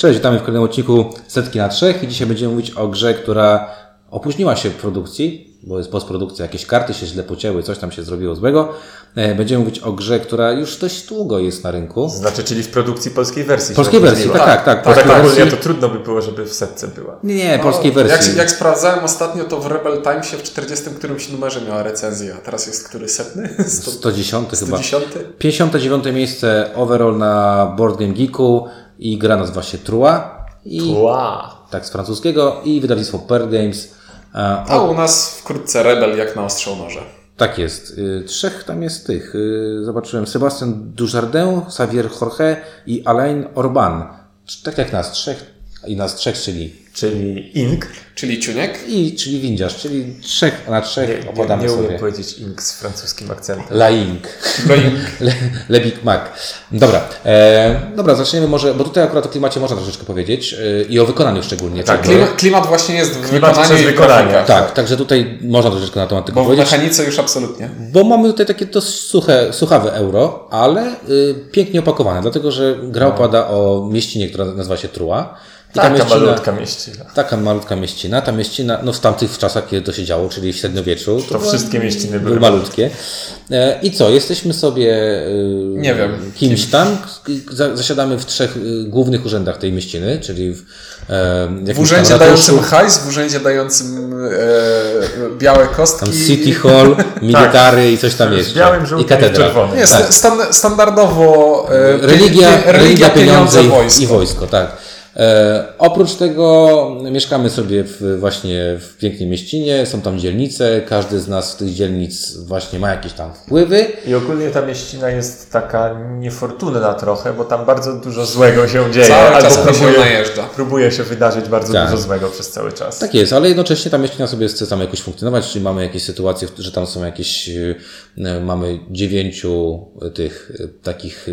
Cześć, witamy w kolejnym odcinku Setki na Trzech i dzisiaj będziemy mówić o grze, która opóźniła się w produkcji, bo jest postprodukcja, jakieś karty się źle pocięły, coś tam się zrobiło złego. E, Będziemy mówić o grze, która już dość długo jest na rynku. Znaczy, czyli w produkcji polskiej wersji. Polskiej się wersji, tak, tak, tak. Tak polskiej ogólnie wersji. to trudno by było, żeby w setce była. Nie, nie, polskiej No, wersji. Jak, jak sprawdzałem ostatnio, to w Rebel Timesie w 40 którymś numerze miała recenzję, a teraz jest który setny? 100, 110 chyba. 110? 59 miejsce overall na Board Game Geeku i gra nazywa się Trua. I Wow. tak z francuskiego i wydawnictwo Pearl Games. E, A u nas wkrótce Rebel jak na ostrzał noże. Tak jest. Y, Trzech tam jest tych. Y, Zobaczyłem Sebastian Dujardin, Xavier Jorge i Alain Orban. Tak jak nas trzech i nas trzech, czyli Czyli ink. Czyli Ciuniek? i czyli windziarz, czyli trzech na trzech Nie, nie, opowiadamy nie umiem sobie. powiedzieć ink z francuskim akcentem. Laing. Boing. Le, Le Big Mac. Dobra, e, dobra, zaczniemy może, bo tutaj akurat o klimacie można troszeczkę powiedzieć e, i o wykonaniu szczególnie. Tak, Klimat, klimat właśnie jest w Klimat wykonaniu i wykonanie. grafikach. Tak, także tutaj można troszeczkę na temat tego Bo w powiedzieć. mechanice już absolutnie. Bo mamy tutaj takie dość suche, suchawe euro, ale y, pięknie opakowane, dlatego że gra opada o mieścinie, która nazywa się Trua. I ta Taka mieścina, malutka mieścina. taka malutka mieścina, ta mieścina, no w tamtych czasach, kiedy to się działo, czyli w średniowieczu, to, To była- wszystkie mieściny były malutkie. E, I co, jesteśmy sobie y, Nie wiem. kimś tam, za, zasiadamy w trzech y, głównych urzędach tej mieściny, czyli w, e, W urzędzie tam dającym hajs, w urzędzie dającym e, białe kostki. tam City Hall, military i coś tam jeszcze. białym, I żółtym i katedra. czerwonym. Nie, Tak. stan, standardowo e, Religia, pie- religia, pieniądze i, wojsko. i wojsko, tak. E, oprócz tego mieszkamy sobie w, właśnie w pięknej mieścinie, są tam dzielnice, każdy z nas z tych dzielnic właśnie ma jakieś tam wpływy. I ogólnie ta mieścina jest taka niefortunna trochę, bo tam bardzo dużo złego się dzieje. Cały albo czas próbuje próbuje, najeżdża. próbuje się wydarzyć bardzo Tak. dużo złego przez cały czas. Tak jest, ale jednocześnie ta mieścina sobie chce tam jakoś funkcjonować, czyli mamy jakieś sytuacje, że tam są jakieś, e, mamy dziewięciu tych e, takich,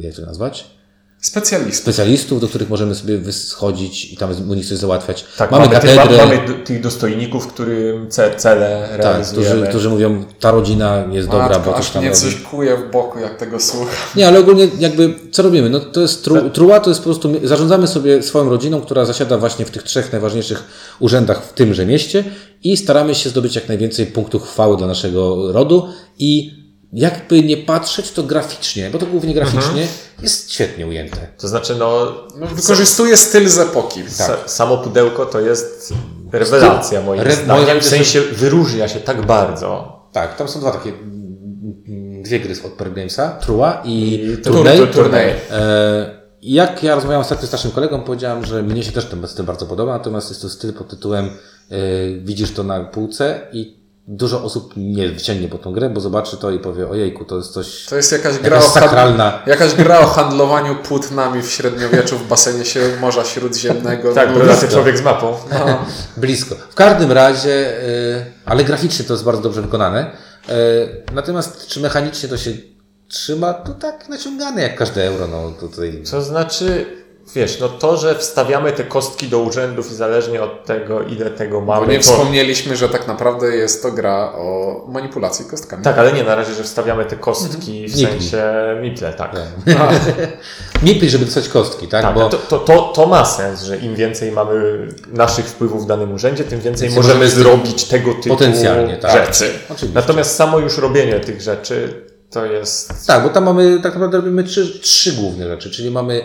jak to nazwać? Specjalistów. Specjalistów, do których możemy sobie wyschodzić i tam u nich coś załatwiać. Tak, mamy, mamy, tych, katedrę. mamy d- tych dostojników, którym ce, cele Tak, realizujemy. którzy, którzy mówią, ta rodzina jest dobra, Matko, bo coś aż tam mnie robi. coś kuje w boku, jak tego słucham. Nie, ale ogólnie jakby, co robimy? No to jest tru, truła, to jest po prostu, zarządzamy sobie swoją rodziną, która zasiada właśnie w tych trzech najważniejszych urzędach w tymże mieście i staramy się zdobyć jak najwięcej punktów chwały dla naszego rodu i jakby nie patrzeć, to graficznie, bo to głównie graficznie jest świetnie ujęte. To znaczy, no, No, wykorzystuje styl z epoki. sa, samo pudełko to jest rewelacja moim Re- zdaniem. moim W sensie wyróżnia się tak bardzo. Tak, tam są dwa takie, mm, dwie gry od Pearl Gamesa, Trua i, I Turniej. tur- turniej. E, jak ja rozmawiałem ostatnio z naszym kolegą, powiedziałem, że mnie się też ten styl bardzo podoba, natomiast jest to styl pod tytułem e, widzisz to na półce i dużo osób nie wciągnie po tą grę, bo zobaczy to i powie, ojejku, to jest coś, To jest jakaś gra, jakaś o, hand... sakralna. jakaś gra o handlowaniu płótnami w średniowieczu w basenie się Morza Śródziemnego. Tak, no, brodaty człowiek z mapą. no. Blisko. W każdym razie, e, ale graficznie to jest bardzo dobrze wykonane. E, natomiast czy mechanicznie to się trzyma, to tak naciągane jak każde euro. No, tutaj To znaczy, wiesz, no to, że wstawiamy te kostki do urzędów i zależnie od tego, ile tego Bo mamy. nie to... wspomnieliśmy, że tak naprawdę jest to gra o manipulacji kostkami. Tak, ale nie na razie, że wstawiamy te kostki w Mipli. sensie miple, tak. Mipli, żeby dostać kostki, tak? Tak, Bo to, to, to, to ma sens, że im więcej mamy naszych wpływów w danym urzędzie, tym więcej Więcej możemy zrobić tego typu potencjalnie, tak. rzeczy. Oczywiście. Natomiast samo już robienie tych rzeczy to jest. Tak, bo tam mamy, tak naprawdę robimy trzy, trzy główne rzeczy, czyli mamy,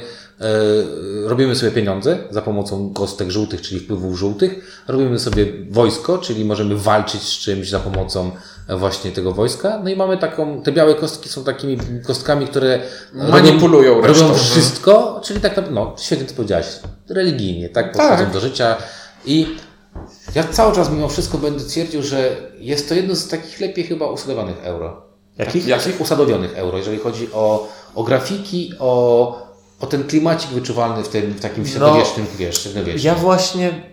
robimy sobie pieniądze za pomocą kostek żółtych, czyli wpływów żółtych, robimy sobie wojsko, czyli możemy walczyć z czymś za pomocą e, właśnie tego wojska, no i mamy taką, te białe kostki są takimi kostkami, które Manipulują robią, resztą. robią wszystko, czyli tak naprawdę, no świetnie to powiedziałeś, religijnie, tak, podchodzą Tak. do życia i ja cały czas mimo wszystko będę twierdził, że jest to jedno z takich lepiej chyba usadowanych euro. Jakich? Jakich usadowionych euro, jeżeli chodzi o, o grafiki, o, o ten klimacik wyczuwalny w, tym, w takim średniowiecznym, wiesz, średniowiecznym. Ja właśnie.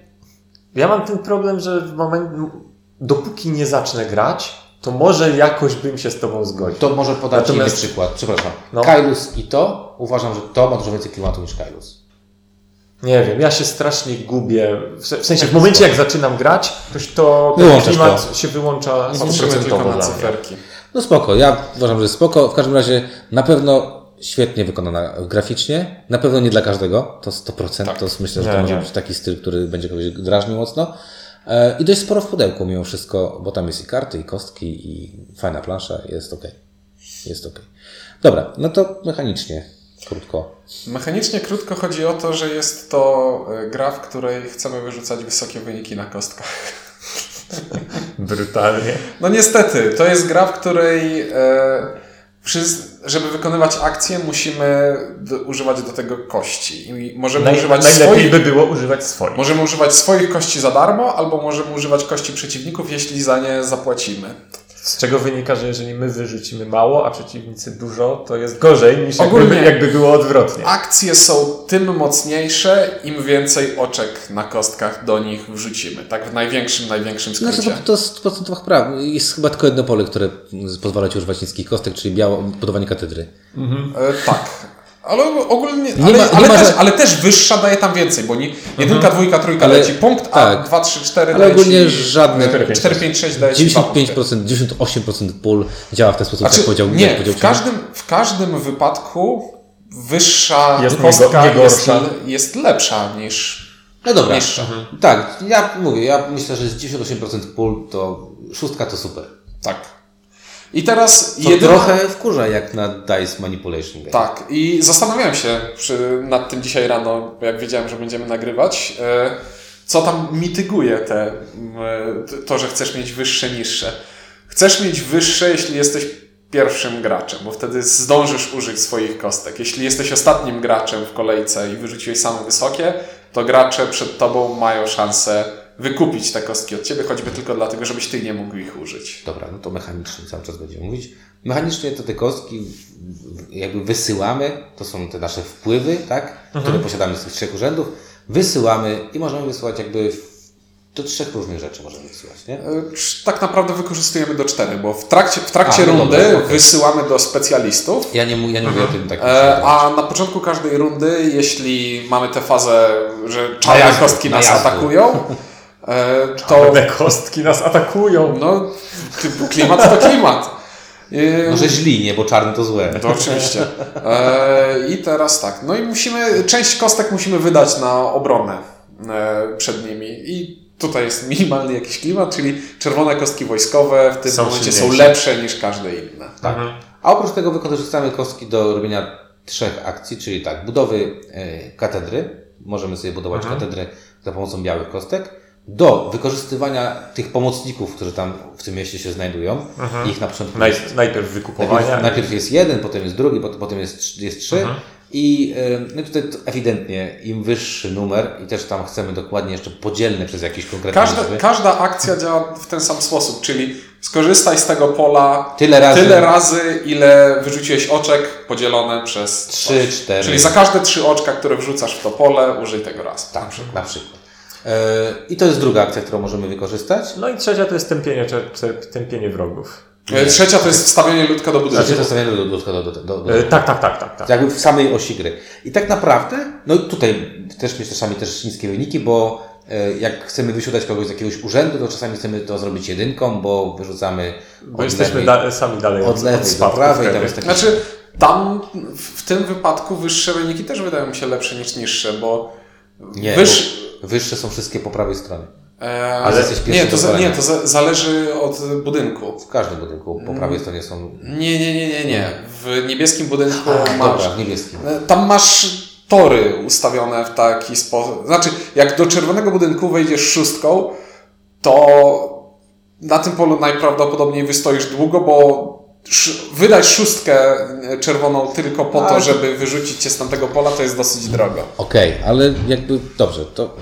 Ja mam ten problem, że w moment, dopóki nie zacznę grać, to może jakoś bym się z Tobą zgodził. To może podać Natomiast- inny przykład, przepraszam. No. Kailus i to, uważam, że to ma dużo więcej klimatu niż Kailus. Nie wiem, ja się strasznie gubię. W se- w sensie, w momencie jak zaczynam grać, to, to ten Wyłączasz klimat to. się wyłącza Patrzymy tylko stuprocentowo na cyferki. No spoko, ja uważam, że spoko. W każdym razie na pewno świetnie wykonana graficznie. Na pewno nie dla każdego, to 100%. Tak. To myślę, że Nie, to może nie. być taki styl, który będzie kogoś drażnił mocno. E, I dość sporo w pudełku mimo wszystko, bo tam jest i karty, i kostki, i fajna plansza, jest ok. Jest ok. Dobra, no to mechanicznie, krótko. Mechanicznie krótko chodzi o to, że jest to e, gra, w której chcemy wyrzucać wysokie wyniki na kostkach. Brutalnie. No niestety, to jest gra, w której e, żeby wykonywać akcje musimy d- używać do tego kości. I możemy Naj, używać najlepiej swoich... by było używać swoich. Możemy używać swoich kości za darmo, albo możemy używać kości przeciwników, jeśli za nie zapłacimy. Z czego wynika, że jeżeli my wyrzucimy mało, a przeciwnicy dużo, to jest gorzej niż Ogólnie- jakby, jakby było odwrotnie. Akcje są tym mocniejsze, im więcej oczek na kostkach do nich wrzucimy. Tak w największym, największym Znaczy, skrócie. to, to jest w procentowach praw. Jest chyba tylko jedno pole, które pozwala Ci używać niskich kostek, czyli biało, budowanie katedry. E, tak. Ale ogólnie, Nie ale, ma- ale, ma też, ża- ale też wyższa daje tam więcej, bo nie, jedynka, dwójka, trójka Ale- daje ci punkt, a tak. 2, 3, 4 Ale daje ogólnie ci... żadne... 4, 5, 6 daje ci 2 punkty. 95%, 98% pól działa w ten sposób, Znaczy, jak powiedział jak nie, powiedział w każdym, w każdym wypadku wyższa Jest kostka jest, jest lepsza niż No dobra. niższa. Tak, ja mówię, ja myślę, że z 98% pól to szóstka to super. Tak. I teraz To jedyna... trochę wkurza jak na Dice Manipulation Game. Tak, i zastanawiałem się przy, nad tym dzisiaj rano, jak wiedziałem, że będziemy nagrywać, e, co tam mityguje te, e, to, że chcesz mieć wyższe, niższe. Chcesz mieć wyższe, jeśli jesteś pierwszym graczem, bo wtedy zdążysz użyć swoich kostek. Jeśli jesteś ostatnim graczem w kolejce i wyrzuciłeś same wysokie, to gracze przed tobą mają szansę wykupić te kostki od ciebie, choćby tylko dlatego, żebyś ty nie mógł ich użyć. Dobra, no to mechanicznie cały czas będziemy mówić. Mechanicznie to te kostki jakby wysyłamy, to są te nasze wpływy, tak, które posiadamy z tych trzech urzędów, wysyłamy i możemy wysyłać jakby do trzech różnych rzeczy możemy wysyłać, nie? E, Tak naprawdę wykorzystujemy do cztery, bo w trakcie, w trakcie A, no rundy dobra, okej. wysyłamy do specjalistów, Ja nie, ja nie mówię o tym takim e, a na początku każdej rundy, jeśli mamy tę fazę, że czarne kostki nas atakują, to Te kostki nas atakują. no, typu klimat to klimat. E, Może źli, nie, bo czarny to złe. To oczywiście. E, I teraz tak. No i musimy, część kostek musimy wydać na obronę e, przed nimi. I tutaj jest minimalny jakiś klimat, czyli czerwone kostki wojskowe w tym Są momencie są silniejsze. lepsze niż każde inne. Tak. A oprócz tego wykorzystamy kostki do robienia trzech akcji, czyli tak, budowy e, katedry. Możemy sobie budować katedry za pomocą białych kostek. Do wykorzystywania tych pomocników, którzy tam w tym mieście się znajdują. Ich na początku Naj, jest, najpierw wykupowania. najpierw, najpierw jest jeden, potem jest drugi, potem, jest, jest trzy. I e, no tutaj ewidentnie im wyższy numer i też tam chcemy dokładnie jeszcze podzielny przez jakieś konkretne Każda, każda akcja działa w ten sam sposób, czyli skorzystaj z tego pola Tyle razy. tyle razy, ile wyrzuciłeś oczek podzielone przez Trzy, coś. cztery. Czyli za każde trzy oczka, które wrzucasz w to pole, użyj tego razu. Tak, na przykład. E, I to jest druga akcja, którą możemy wykorzystać. No i trzecia to jest tępienie, tępienie wrogów. E, Trzecia to jest wstawianie ludka do budynku. Znaczy zostawiamy do, do, do, do, do, do, E, tak, tak, tak, tak. tak. jakby w samej osi gry. I tak naprawdę, no tutaj też mieć czasami też niskie wyniki, bo e, jak chcemy wysiadać kogoś z jakiegoś urzędu, to czasami chcemy to zrobić jedynką, bo wyrzucamy Bo od jesteśmy lewej, da, sami dalej od lewej do spadków prawej, tam wtedy. jest taki... Znaczy, tam w tym wypadku wyższe wyniki też wydają mi się lepsze niż niższe, bo Nie, wyż... wyższe są wszystkie po prawej stronie. E, Ale jesteś pierwszy nie, to, za, nie, to za, zależy od budynku. W każdym budynku po prawej stronie są... Nie, nie, nie, nie, nie. W niebieskim budynku A, masz... dobra, w niebieskim. E, Tam masz tory ustawione w taki sposób. Znaczy, jak do czerwonego budynku wejdziesz szóstką, to na tym polu najprawdopodobniej wystoisz długo, bo wydać szóstkę czerwoną tylko po to, Ale to- żeby wyrzucić cię z tamtego pola, to jest dosyć drogo. Okej, ale jakby dobrze, to.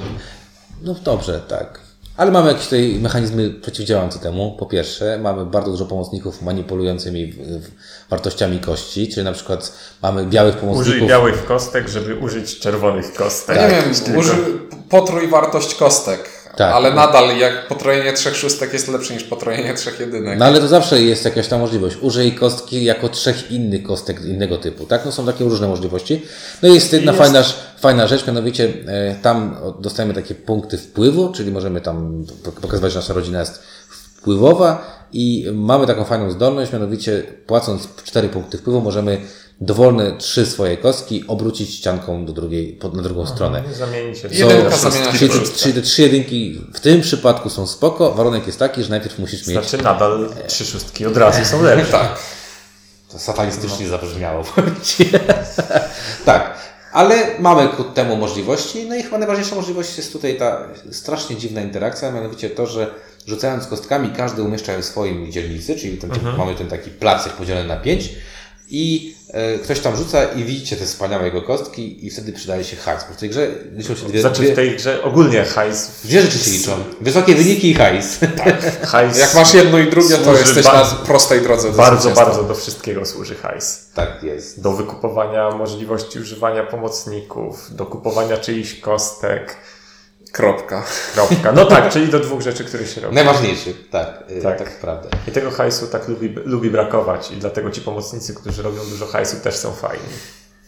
No dobrze, tak. Ale mamy jakieś tutaj mechanizmy przeciwdziałające temu. Po pierwsze, mamy bardzo dużo pomocników manipulującymi w- w- wartościami kości, czyli na przykład mamy białych Użyj pomocników. białych kostek, żeby użyć czerwonych kostek. Ja nie wiem, uży, potrój wartość kostek. Tak. Ale nadal, jak potrojenie trzech szóstek jest lepsze niż potrojenie trzech jedynek. No ale to zawsze jest jakaś ta możliwość. Użyj kostki jako trzech innych kostek innego typu, tak? No są takie różne możliwości. No i jest jedna Jest- Fajna, fajna rzecz, mianowicie e, tam dostajemy takie punkty wpływu, czyli możemy tam pok- pokazywać, że nasza rodzina jest wpływowa i mamy taką fajną zdolność, mianowicie płacąc cztery punkty wpływu możemy dowolne trzy swoje kostki obrócić ścianką do drugiej, pod, na drugą stronę. Zamienić się. Się czyli, te, czyli te trzy jedynki w tym przypadku są spoko. Warunek jest taki, że najpierw musisz mieć. Znaczy nadal trzy szóstki od razu są lepsze. Tak. To satanistycznie zabrzmiało. powiem ci. tak, ale mamy ku temu możliwości. No i chyba najważniejsza możliwość jest tutaj ta strasznie dziwna interakcja, mianowicie to, że rzucając kostkami każdy umieszcza je w swoim dzielnicy, czyli ten, mamy ten taki placek podzielony na pięć i e, ktoś tam rzuca i widzicie te wspaniałe jego kostki i wtedy przydaje się hajs. Bo w tej grze liczą się dwie, Znaczy w tej grze ogólnie hajs. dwie rzeczy się liczą. Wysokie wyniki i hajs. hajs Jak masz jedno i drugie, to jesteś na prostej drodze do bardzo, zwycięstwa. bardzo do wszystkiego służy hajs. tak jest. Do wykupowania możliwości używania pomocników, do kupowania czyichś kostek. Kropka. Kropka. No tak, czyli do dwóch rzeczy, które się robi. Najważniejszy, tak, tak, Tak. tak prawda. I tego hajsu tak lubi, lubi brakować i dlatego ci pomocnicy, którzy robią dużo hajsu też są fajni.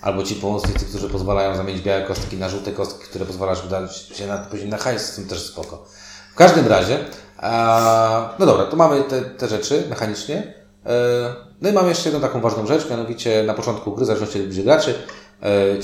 Albo ci pomocnicy, którzy pozwalają zamienić białe kostki na żółte kostki, które pozwalasz wydać się na, później na hajs, są też spoko. W każdym razie, a, no dobra, to mamy te, te rzeczy mechanicznie. E, no i mamy jeszcze jedną taką ważną rzecz, mianowicie na początku gry, w zależności od graczy,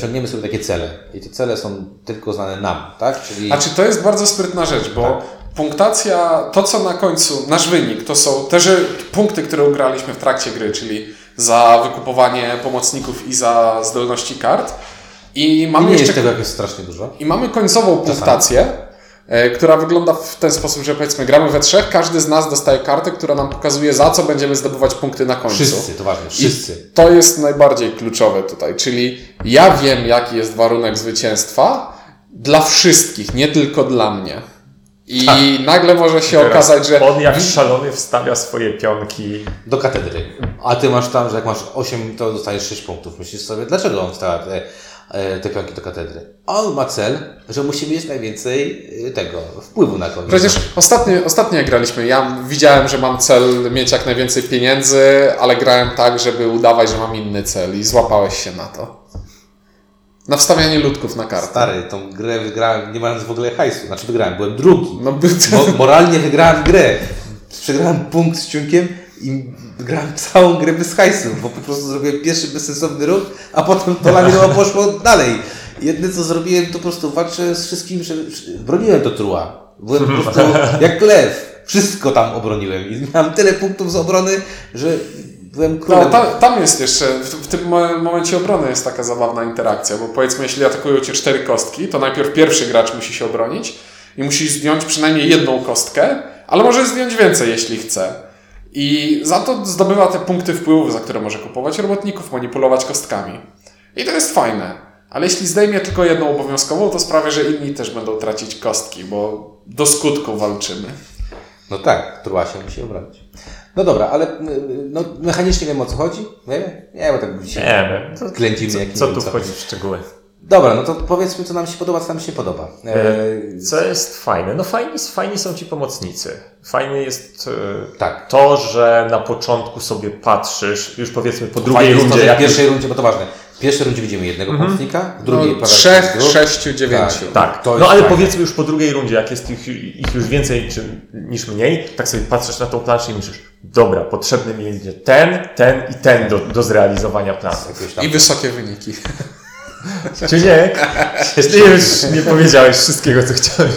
ciągniemy sobie takie cele. I te cele są tylko znane nam, tak? Czyli... Znaczy to jest bardzo sprytna rzecz, bo punktacja, to co na końcu, nasz wynik, to są te że punkty, które ugraliśmy w trakcie gry, czyli za wykupowanie pomocników i za zdolności kart. I I mamy nie jeszcze jest tego jakoś strasznie dużo. I mamy końcową punktację, e, która wygląda w ten sposób, że powiedzmy gramy we trzech, każdy z nas dostaje kartę, która nam pokazuje za co będziemy zdobywać punkty na końcu. Wszyscy, to ważne, wszyscy. I to jest najbardziej kluczowe tutaj, czyli ja wiem jaki jest warunek zwycięstwa dla wszystkich, nie tylko dla mnie. I nagle może się Teraz okazać, że On jak szalony wstawia swoje pionki. Do katedry. A ty masz tam, że jak masz 8, to dostajesz 6 punktów. Myślisz sobie, dlaczego on wstawia te, e, te pionki do katedry? On ma cel, że musi mieć najwięcej e, tego wpływu na kogoś. Przecież ostatnio, ostatnio jak graliśmy, ja widziałem, że mam cel mieć jak najwięcej pieniędzy, ale grałem tak, żeby udawać, że mam inny cel i złapałeś się na to. Na wstawianie ludków na kartę. Stary, tą grę wygrałem nie mając w ogóle hajsu. Znaczy wygrałem, byłem drugi. No by Mo moralnie wygrałem grę. Przegrałem punkt z ciunkiem i grałem całą grę bez hajsu, bo po prostu zrobiłem pierwszy bezsensowny ruch, a potem to lawinowo poszło dalej. Jedyne co zrobiłem, to po prostu walczyłem z wszystkim, że broniłem to trua. Byłem po prostu jak lew. Wszystko tam obroniłem i miałem tyle punktów z obrony, że byłem królem. No, ta, tam jest jeszcze, w, w tym mo- momencie obrony jest taka zabawna interakcja, bo powiedzmy, jeśli atakują cię cztery kostki, to najpierw pierwszy gracz musi się obronić i musi zdjąć przynajmniej jedną kostkę, ale może zdjąć więcej, jeśli chce. I za to zdobywa te punkty wpływów, za które może kupować robotników, manipulować kostkami. I to jest fajne. Ale jeśli zdejmie tylko jedną obowiązkową, to sprawia, że inni też będą tracić kostki, bo do skutku walczymy. No tak, trua się musi obronić. No dobra, ale y, no, mechanicznie wiem o co chodzi. Nie, nie bo tak dzisiaj Nie wiem. Co, co wiem tu co. wchodzi w szczegóły? Dobra, no to powiedzmy, co nam się podoba, co nam się podoba. E, Co jest fajne? No fajni, fajni są ci pomocnicy. Fajnie jest e, tak. to, że na początku sobie patrzysz, już powiedzmy po drugiej to, rundzie, w jak pierwszej rundzie, bo to ważne, w pierwszej rundzie widzimy jednego pomocnika, w drugiej No, parę trzech, grup. sześciu, dziewięciu. Tak, To no ale fajne. powiedzmy już po drugiej rundzie, jak jest ich, ich już więcej czy, niż mniej, tak sobie patrzysz na tą planszę i myślisz, dobra, potrzebny mi będzie ten, ten i ten do, do zrealizowania planu. I wysokie wyniki. Czy nie? Ty już nie powiedziałeś wszystkiego, co chciałeś.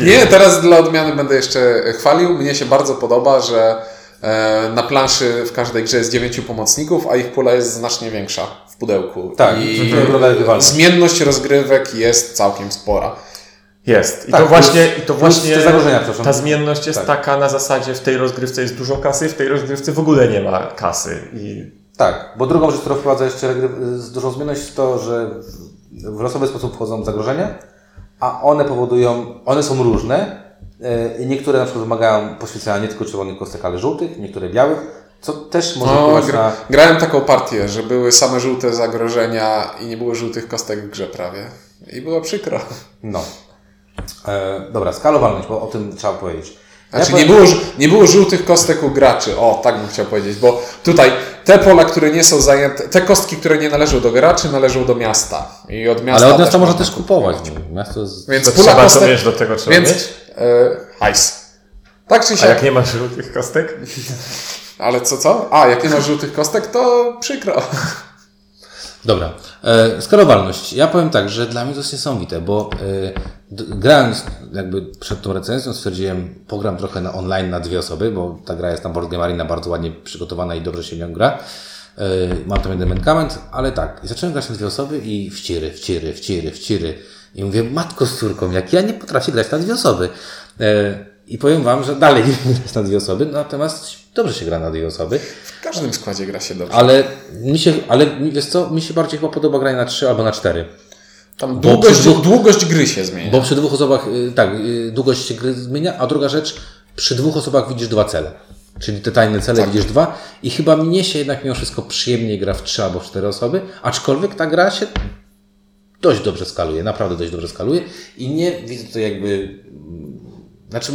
Nie, teraz dla odmiany będę jeszcze chwalił. Mnie się bardzo podoba, że e, na planszy w każdej grze jest dziewięciu pomocników, a ich pula jest znacznie większa w pudełku. Tak, I to wygląda rywalnie. zmienność rozgrywek jest całkiem spora. Jest. I Tak, to właśnie, plus- i to właśnie ta zmienność jest Tak. taka na zasadzie w tej rozgrywce jest dużo kasy, w tej rozgrywce w ogóle nie ma kasy. I Tak, bo drugą rzecz, którą wprowadza jeszcze z dużą zmienność, jest to, że w- losowy sposób wchodzą zagrożenia, a one powodują, one są różne. e, i Niektóre na przykład wymagają poświęcenia nie tylko czerwonych kostek, ale żółtych, niektóre białych, co też może No, gra, na... grałem taką partię, że były same żółte zagrożenia i nie było żółtych kostek w grze prawie. I było przykro. No. E, dobra, skalowalność, bo o tym trzeba powiedzieć. Ja Znaczy powiem- nie było, nie było żółtych kostek u graczy. O, tak bym chciał powiedzieć, bo tutaj te pola, które nie są zajęte, te kostki, które nie należą do graczy, należą do miasta. I od miasta Ale od miasta można też kupować. Miasto jest... Więc to pula trzeba, kostek, do tego trzeba więc mieć. e, hajs. Tak czy A siak. jak nie masz żółtych kostek? Ale co, co? A, jak nie masz żółtych kostek, to przykro. Dobra. E, skalowalność. Ja powiem tak, że dla mnie to jest niesamowite, bo e, grając jakby przed tą recenzją stwierdziłem, pogram trochę na online na dwie osoby, bo ta gra jest na Board Game Arena bardzo ładnie przygotowana i dobrze się nią gra. E, mam tam jeden mankament, ale tak. Zacząłem grać na dwie osoby i wciry, wciry, wciry, wciry. I mówię, matko z córką, jak ja nie potrafię grać na dwie osoby. E, I powiem wam, że dalej nie grać na dwie osoby, natomiast dobrze się gra na dwie osoby. W każdym składzie gra się dobrze. Ale mi się, ale wiesz co, mi się bardziej chyba podoba granie na 3 albo na 4. Tam długość, dwóch- długość gry się zmienia. Bo przy dwóch osobach, y, tak, y, długość się gry zmienia, a druga rzecz, przy dwóch osobach widzisz dwa cele. Czyli te tajne cele widzisz dwa i chyba mnie się jednak mimo wszystko przyjemniej gra w trzy albo w cztery osoby, aczkolwiek ta gra się dość dobrze skaluje, naprawdę dość dobrze skaluje i nie widzę to jakby, znaczy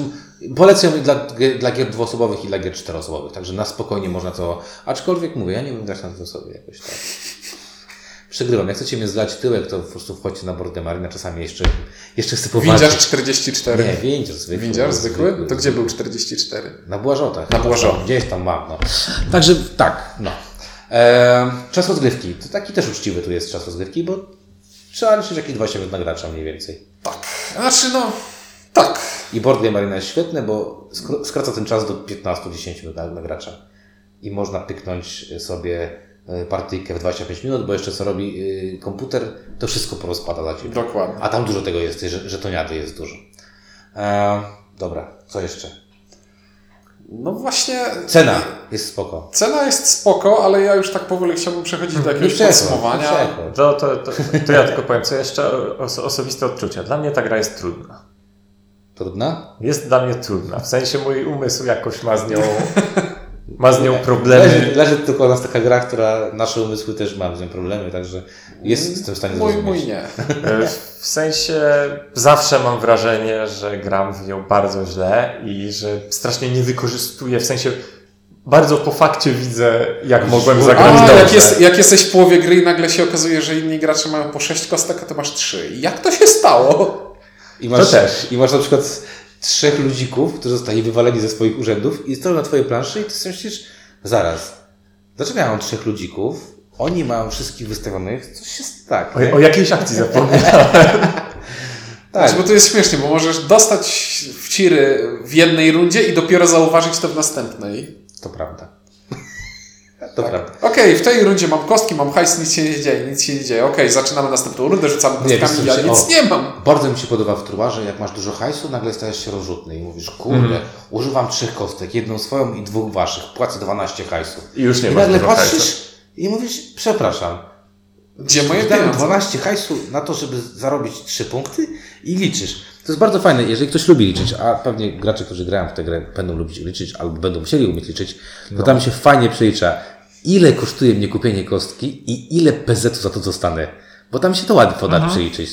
polecam ją dla, dla gier dwuosobowych i dla gier czteroosobowych, także na spokojnie można to, aczkolwiek mówię, ja nie wiem grać na dwie osoby jakoś tak. Przegrywam. Jak chcecie mnie zlać tyłek, to po prostu wchodźcie na Board Game Arena. Czasami jeszcze, jeszcze chcę powalczyć. Windziarz 44. Nie, windziarz zwykły. Windziarz zwykły? To gdzie był 44? Na Błażotach. Na Błażotach. Gdzieś tam mam, no. Także tak, no. E, czas rozgrywki. To taki też uczciwy tu jest czas rozgrywki, bo trzeba liczyć jakieś 20 minut na gracza mniej więcej. Tak. Znaczy no, tak. I Board Game Arena jest świetne, bo skr- skraca ten czas do 15-10 minut na, na gracza. I można pyknąć sobie e, partyjkę w 25 minut, bo jeszcze co robi y, komputer, to wszystko porozpada za Ciebie. Dokładnie. A tam dużo tego jest, że, żetoniady jest dużo. E, dobra, co jeszcze? No właśnie. Cena jest spoko. Cena jest spoko, ale ja już tak powoli chciałbym przechodzić do jakiegoś przechodź, podsumowania. przechodź. To, to, to, to ja tylko powiem, co jeszcze os osobiste odczucia. Dla mnie ta gra jest trudna. Trudna? Jest dla mnie trudna. W sensie mój umysł jakoś ma z nią, ma z nią Leży, problemy. leży tylko u nas taka gra, która nasze umysły też ma z nią problemy, także jest z tym w stanie Mój, zrozumieć. mój nie. E, W sensie zawsze mam wrażenie, że gram w nią bardzo źle i że strasznie nie wykorzystuję, w sensie bardzo po fakcie widzę, jak mogłem zagrać A, dobrze. jak, jest, jak jesteś w połowie gry i nagle się okazuje, że inni gracze mają po 6 kostek, a ty masz 3. Jak to się stało? I masz, To też. I masz na przykład trzech ludzików, którzy zostali wywaleni ze swoich urzędów i stoją na twojej planszy i ty sobie myślisz, zaraz, dlaczego ja mam trzech ludzików, oni mają wszystkich wystawionych, coś jest tak. O, o jakiejś akcji zapomniałem. tak. Znaczy, bo to jest śmiesznie, bo możesz dostać w ciry w jednej rundzie i dopiero zauważyć to w następnej. To prawda. To prawda. Okej, w tej rundzie mam kostki, mam hajs, nic się nie dzieje, nic się nie dzieje. Okej, zaczynamy następną rundę, rzucamy Nie, kostkami, co, ja o. nic nie mam. Bardzo mi się podoba w truarze, jak masz dużo hajsu, nagle stajesz się rozrzutny i mówisz, kurde, Mhm. używam trzech kostek, jedną swoją i dwóch waszych, płacę 12 hajsu. I już nie I masz nagle patrzysz hajsu. i mówisz, przepraszam, Gdzie moje pieniądze? 12 hajsu na to, żeby zarobić 3 punkty i liczysz. To jest bardzo fajne, jeżeli ktoś lubi liczyć, a pewnie gracze, którzy grają w tę grę będą lubić liczyć albo będą musieli umieć liczyć, to tam się fajnie przelicza, ile kosztuje mnie kupienie kostki i ile PZ-u za to dostanę. Bo tam się to ładnie da przeliczyć.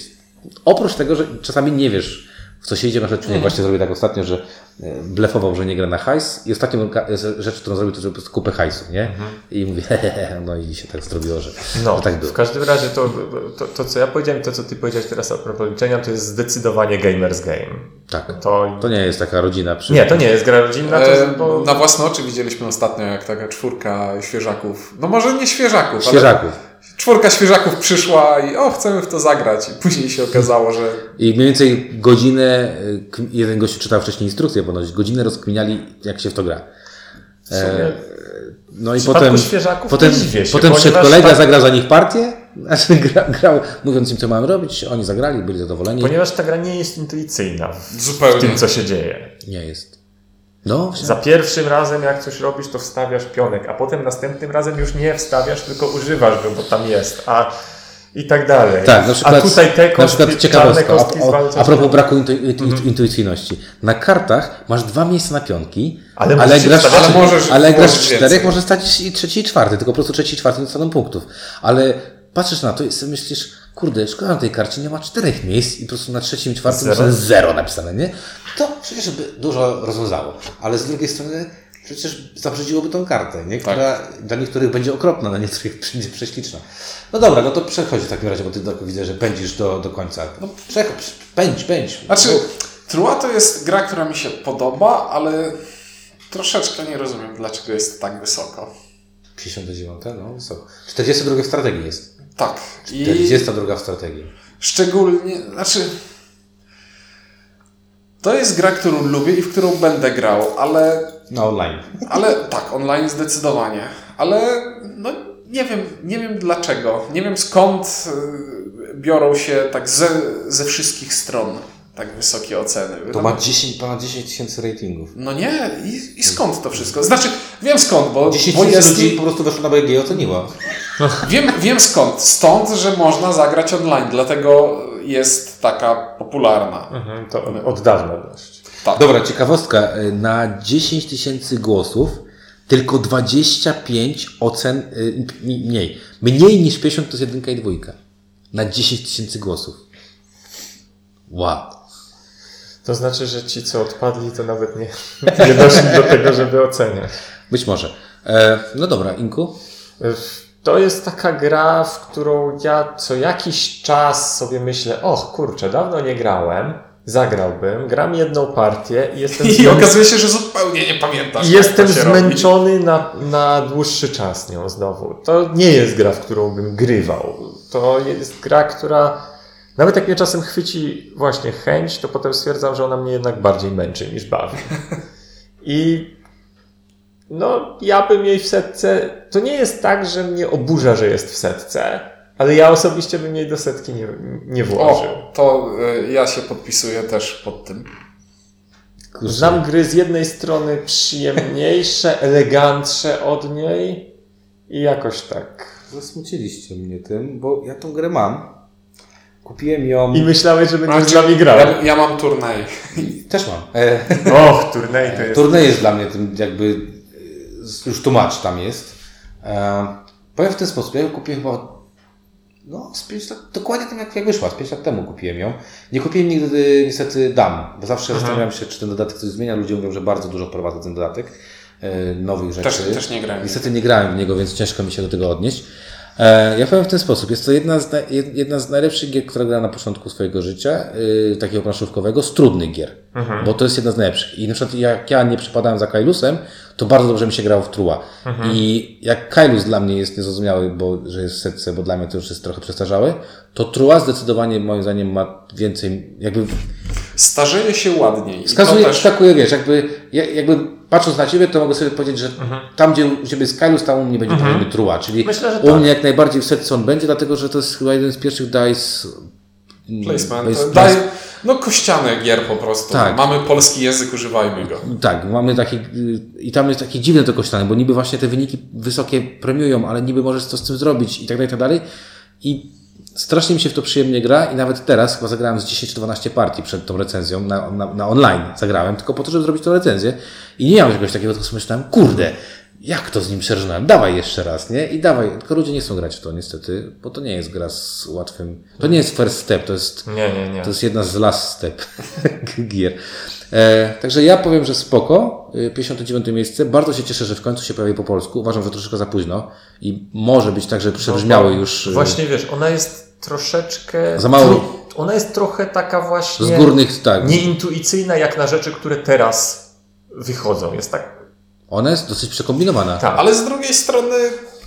Oprócz tego, że czasami nie wiesz, w co się idzie. Na przykład człowiek właśnie zrobił tak ostatnio, że e, blefował, że nie gra na hajs i ostatnią e, rzecz, którą zrobił, to zrobił po prostu kupę hajsu, nie? I mówi, hehehe, no i się tak zrobiło, że, No, że tak było. w każdym razie to, to, to, co ja powiedziałem, to co ty powiedziałeś teraz a propos liczenia, to jest zdecydowanie gamers game. Tak. To, To nie jest taka rodzina przy... nie, to nie jest gra rodzinna, to, E, bo, Na własne oczy widzieliśmy ostatnio, jak taka czwórka świeżaków, no może nie świeżaków, Świeżaków. ale czwórka świeżaków przyszła i o, chcemy w to zagrać. I później się okazało, że I mniej więcej godzinę, k- jeden gościu czytał wcześniej instrukcję, ponoć godzinę rozkminiali, jak się w to gra. w sumie No i potem, świeżaków potem, się, potem ponieważ kolega, tak- zagrał za nich partię, znaczy gra, grał, mówiąc im, co mają robić, oni zagrali, byli zadowoleni. ponieważ ta gra nie jest intuicyjna w, Zupełnie. w tym, co się dzieje. Nie jest. No. Za pierwszym razem, jak coś robisz, to wstawiasz pionek, a potem następnym razem już nie wstawiasz, tylko używasz go, bo tam jest, a i tak dalej. Tak, na przykład, a tutaj te kostki, na przykład ciekawostka, a, a, propos braku intu, intu, intuicyjności. Na kartach masz dwa miejsca na pionki, Ale ale, grasz, ale możesz ale grasz włożyć czterech, więcej. może stać i trzeci i czwarty, tylko po prostu trzeci i czwarty nie dostaną punktów. Ale patrzysz na to i myślisz, kurde, szkoda na tej karcie, nie ma czterech miejsc i po prostu na trzecim i czwartym Zero. zero napisane, nie? To przecież by dużo rozwiązało. Ale z drugiej strony przecież zabrzydziłoby tą kartę, nie? która dla niektórych będzie okropna, dla niektórych będzie prześliczna. No dobra, no to przechodź w takim razie, bo ty tak widzę, że pędzisz do, do końca. No przechodź, pędź, pędź. Znaczy, Trua to jest gra, która mi się podoba, ale troszeczkę nie rozumiem, dlaczego jest tak wysoko. 59, no co? 42 w strategii jest. Tak. I 42 w strategii. szczególnie, znaczy... To jest gra, którą lubię i w którą będę grał, ale Na online. Ale tak, online zdecydowanie. Ale no nie wiem, nie wiem dlaczego. Nie wiem skąd y, biorą się tak ze, ze wszystkich stron tak wysokie oceny. To ma 10, ponad 10 tysięcy ratingów. No nie, i, i skąd to wszystko? Znaczy, wiem skąd, bo, 10 bo tysięcy ludzi po prostu weszło na BG i oceniła. wiem, wiem skąd. Stąd, że można zagrać online, dlatego jest taka popularna. Mhm, to od dawna dość. Tak. Dobra, ciekawostka. Na 10 tysięcy głosów tylko 25 ocen, y, mniej. Mniej niż 50 to jest jedynka i dwójka. Na 10 tysięcy głosów. Wow. To znaczy, że ci, co odpadli, to nawet nie, nie doszli do tego, żeby oceniać. Być może. E, no dobra, Inku. To jest taka gra, w którą ja co jakiś czas sobie myślę, och kurczę, dawno nie grałem, zagrałbym, gram jedną partię i jestem, I zmę... okazuje się, że zupełnie nie pamiętasz. jestem to się robi. zmęczony na, na dłuższy czas nią znowu. To nie jest gra, w którą bym grywał. To jest gra, która nawet jak mnie czasem chwyci właśnie chęć, to potem stwierdzam, że ona mnie jednak bardziej męczy niż bawi. I no, ja bym jej w setce. To nie jest tak, że mnie oburza, że jest w setce, ale ja osobiście bym jej do setki nie, nie włożył. O, to y, ja się podpisuję też pod tym. Kurczę. Znam gry z jednej strony przyjemniejsze, elegantsze od niej i jakoś tak. Zasmuciliście mnie tym, bo ja tą grę mam. Kupiłem ją. I myślałeś, że będziesz Znaczy, nami grał. Ja, ja mam turniej. Też mam. Och, turniej to jest. turniej jest dla mnie tym jakby e, już tłumacz tam jest. E, powiem w ten sposób, ja ją kupiłem chyba no, z 5 lat, dokładnie tam jak, jak wyszła, z 5 lat temu kupiłem ją. Nie kupiłem nigdy niestety dam, bo zawsze zastanawiam się, czy ten dodatek coś zmienia. Ludzie mówią, że bardzo dużo prowadzi ten dodatek e, nowych rzeczy. Też, też nie grałem. Niestety nie grałem w niego, więc ciężko mi się do tego odnieść. E, ja powiem w ten sposób. Jest to jedna z, na, jed- jedna z najlepszych gier, która grałem na początku swojego życia, yy, takiego planszówkowego, z trudnych gier. Bo to jest jedna z najlepszych. I na przykład jak ja nie przypadałem za Kailusem, to bardzo dobrze mi się grało w Trua. I jak Kailus dla mnie jest niezrozumiały, bo że jest w setce, bo dla mnie to już jest trochę przestarzały, to Trua zdecydowanie moim zdaniem ma więcej, jakby Starzeje się ładniej. Wskazuje, też, wskakuje, wiesz, jakby, ja- jakby patrząc na Ciebie, to mogę sobie powiedzieć, że tam, gdzie u Ciebie jest Kaius, tam u mnie będzie mhm. Trua, czyli Myślę, że u tak. mnie jak najbardziej w setce on będzie, dlatego, że to jest chyba jeden z pierwszych dice... placement. Place- no kościane gier po prostu. Tak. Mamy polski język, używajmy go. Tak, mamy taki, i tam jest takie dziwne to kościane, bo niby właśnie te wyniki wysokie premiują, ale niby możesz coś z tym zrobić i tak dalej, i tak dalej. I strasznie mi się w to przyjemnie gra i nawet teraz chyba zagrałem z 10 czy 12 partii przed tą recenzją na, na, na online zagrałem, tylko po to, żeby zrobić tą recenzję i nie miałem czegoś takiego, tylko sobie myślałem, kurde, jak to z nim przeżynałem, dawaj jeszcze raz, nie? I dawaj, tylko ludzie nie chcą grać w to niestety, bo to nie jest gra z łatwym, to nie jest first step, to jest Nie, nie, nie. to jest jedna z last step gier. E, także ja powiem, że spoko. E, 59 miejsce. Bardzo się cieszę, że w końcu się pojawi po polsku. Uważam, że troszeczkę za późno i może być tak, że przebrzmiało już e, Właśnie wiesz, ona jest troszeczkę. Za mało- Ona jest trochę taka właśnie. z górnych, tak. Nieintuicyjna jak na rzeczy, które teraz wychodzą. Jest tak. Ona jest dosyć przekombinowana. Tak. Ale z drugiej strony,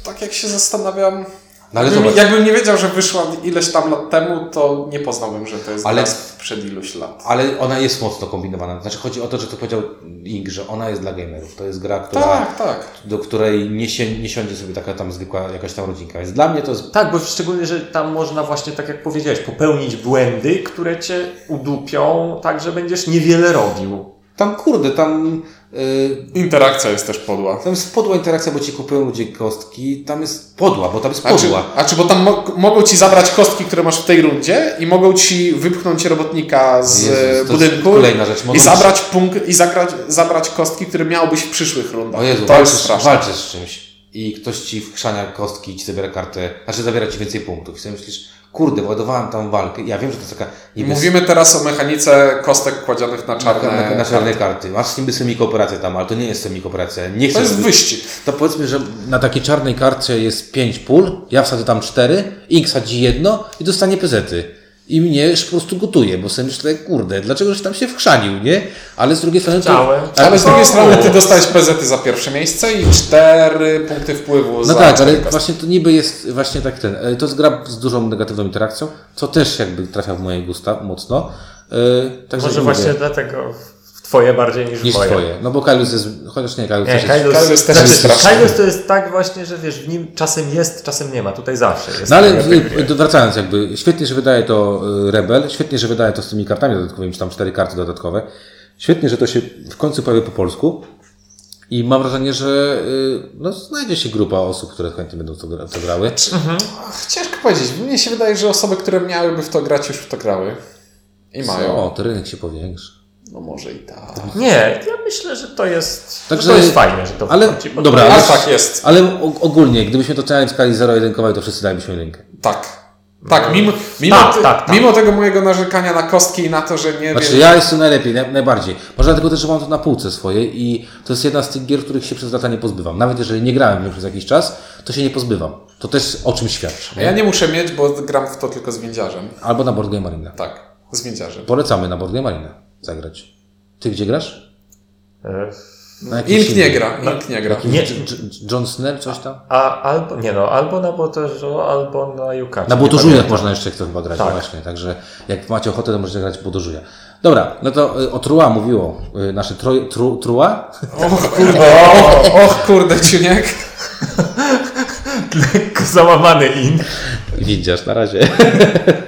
tak jak się zastanawiam, No ale jakbym, jakbym nie wiedział, że wyszła ileś tam lat temu, to nie poznałbym, że to jest Ale- gra sprzed iluś lat. ale ona jest mocno kombinowana. Znaczy chodzi o to, że to powiedział Ing, że ona jest dla gamerów. To jest gra, która, Tak, tak. do której nie, się, nie siądzie sobie taka tam zwykła jakaś tam rodzinka. Więc dla mnie to jest Tak, bo szczególnie, że tam można właśnie, tak jak powiedziałeś, popełnić błędy, które cię udupią, tak że będziesz niewiele robił. Tam kurde, tam yy, Interakcja jest też podła. tam jest podła interakcja, bo ci kupują ludzie kostki. Tam jest podła, bo tam jest A czy, podła. a czy bo tam mo mogą ci zabrać kostki, które masz w tej rundzie i mogą ci wypchnąć robotnika z Jezus, to e, jest budynku kolejna rzecz. I zabrać punkt i zagrać, zabrać kostki, które miałbyś w przyszłych rundach. O Jezu, to jest walczysz, straszne. walczysz z czymś i ktoś ci wchrzania kostki i ci zabiera kartę, znaczy zabiera ci więcej punktów. I sobie myślisz, kurde, ładowałem tam walkę. Ja wiem, że to jest taka niby Mówimy teraz o mechanice kostek kładzionych na na, czarne. na, na czarne karty. Masz niby semi-kooperację tam, ale to nie jest semi-kooperacja. Nie chcę, To jest żeby- wyścig. To powiedzmy, że na takiej czarnej karcie jest 5 pól, ja wsadzę tam 4, Ink sadzi jedno i dostanie pezety. I mnie już po prostu gotuje, bo sobie myślę, kurde, dlaczego się tam się wchrzanił, nie? Ale z drugiej strony... to- Chciałem. Ale z drugiej strony ty dostałeś PZ za pierwsze miejsce i cztery punkty wpływu No za tak, ale właśnie to niby jest właśnie tak ten. e, To jest gra z dużą negatywną interakcją, co też jakby trafia w moje gusta mocno. Także Może mówię, właśnie dlatego w twoje bardziej niż, niż moje. twoje. No bo Kailus jest, chociaż nie, Kailus Nie, też jest... Kailus, Kailus też znaczy, jest. Kailus to jest tak właśnie, że wiesz, w nim czasem jest, czasem nie ma. Tutaj zawsze jest. No ale wracając jakby, świetnie, że wydaje to y, Rebel, świetnie, że wydaje to z tymi kartami dodatkowymi, czy tam cztery karty dodatkowe. Świetnie, że to się w końcu pojawi po polsku. I mam wrażenie, że y, no, znajdzie się grupa osób, które chętnie będą to, gra- to grały. Ach, Ciężko powiedzieć. Mnie się wydaje, że osoby, które miałyby w to grać, już w to grały. I mają. O, to rynek się powiększy. No może i tak. Nie, ja myślę, że to jest, Także- że to jest fajne, że to ale- wchodzi. bo dobra, to Ale tak jest. Ale ogólnie, gdybyśmy to czytali w skali zero-jedynkowej, to wszyscy dalibyśmy rękę. Tak. Tak, mimo, mimo, Tak, ty- tak, tak. mimo tego mojego narzekania na kostki i na to, że nie Znaczy wiem. ja jestem najlepiej, naj, najbardziej. Może dlatego też, że mam to na półce swojej i to jest jedna z tych gier, których się przez lata nie pozbywam. Nawet jeżeli nie grałem w nią przez jakiś czas, to się nie pozbywam. To też o czym świadczy. Ja nie muszę mieć, bo gram w to tylko z więziarzem. Albo na Board Game Arena. Tak, z więziarzem. Polecamy na Board Game Arena zagrać. Ty gdzie grasz? E, Ink nie gra, Ink nie gra. Nie. John Snell, coś tam? A albo, nie no, albo na Botorzu, albo na Yukacie. Na pamiętam. można jeszcze kto chyba grać, Tak. właśnie. Także jak macie ochotę, to możecie grać w Bodożuja. Dobra, no to y, o Trua mówiło y, nasze troj, tru, Trua. Och kurde, och, och kurde, ciuniek. Lekko załamany in. Widzisz, na razie.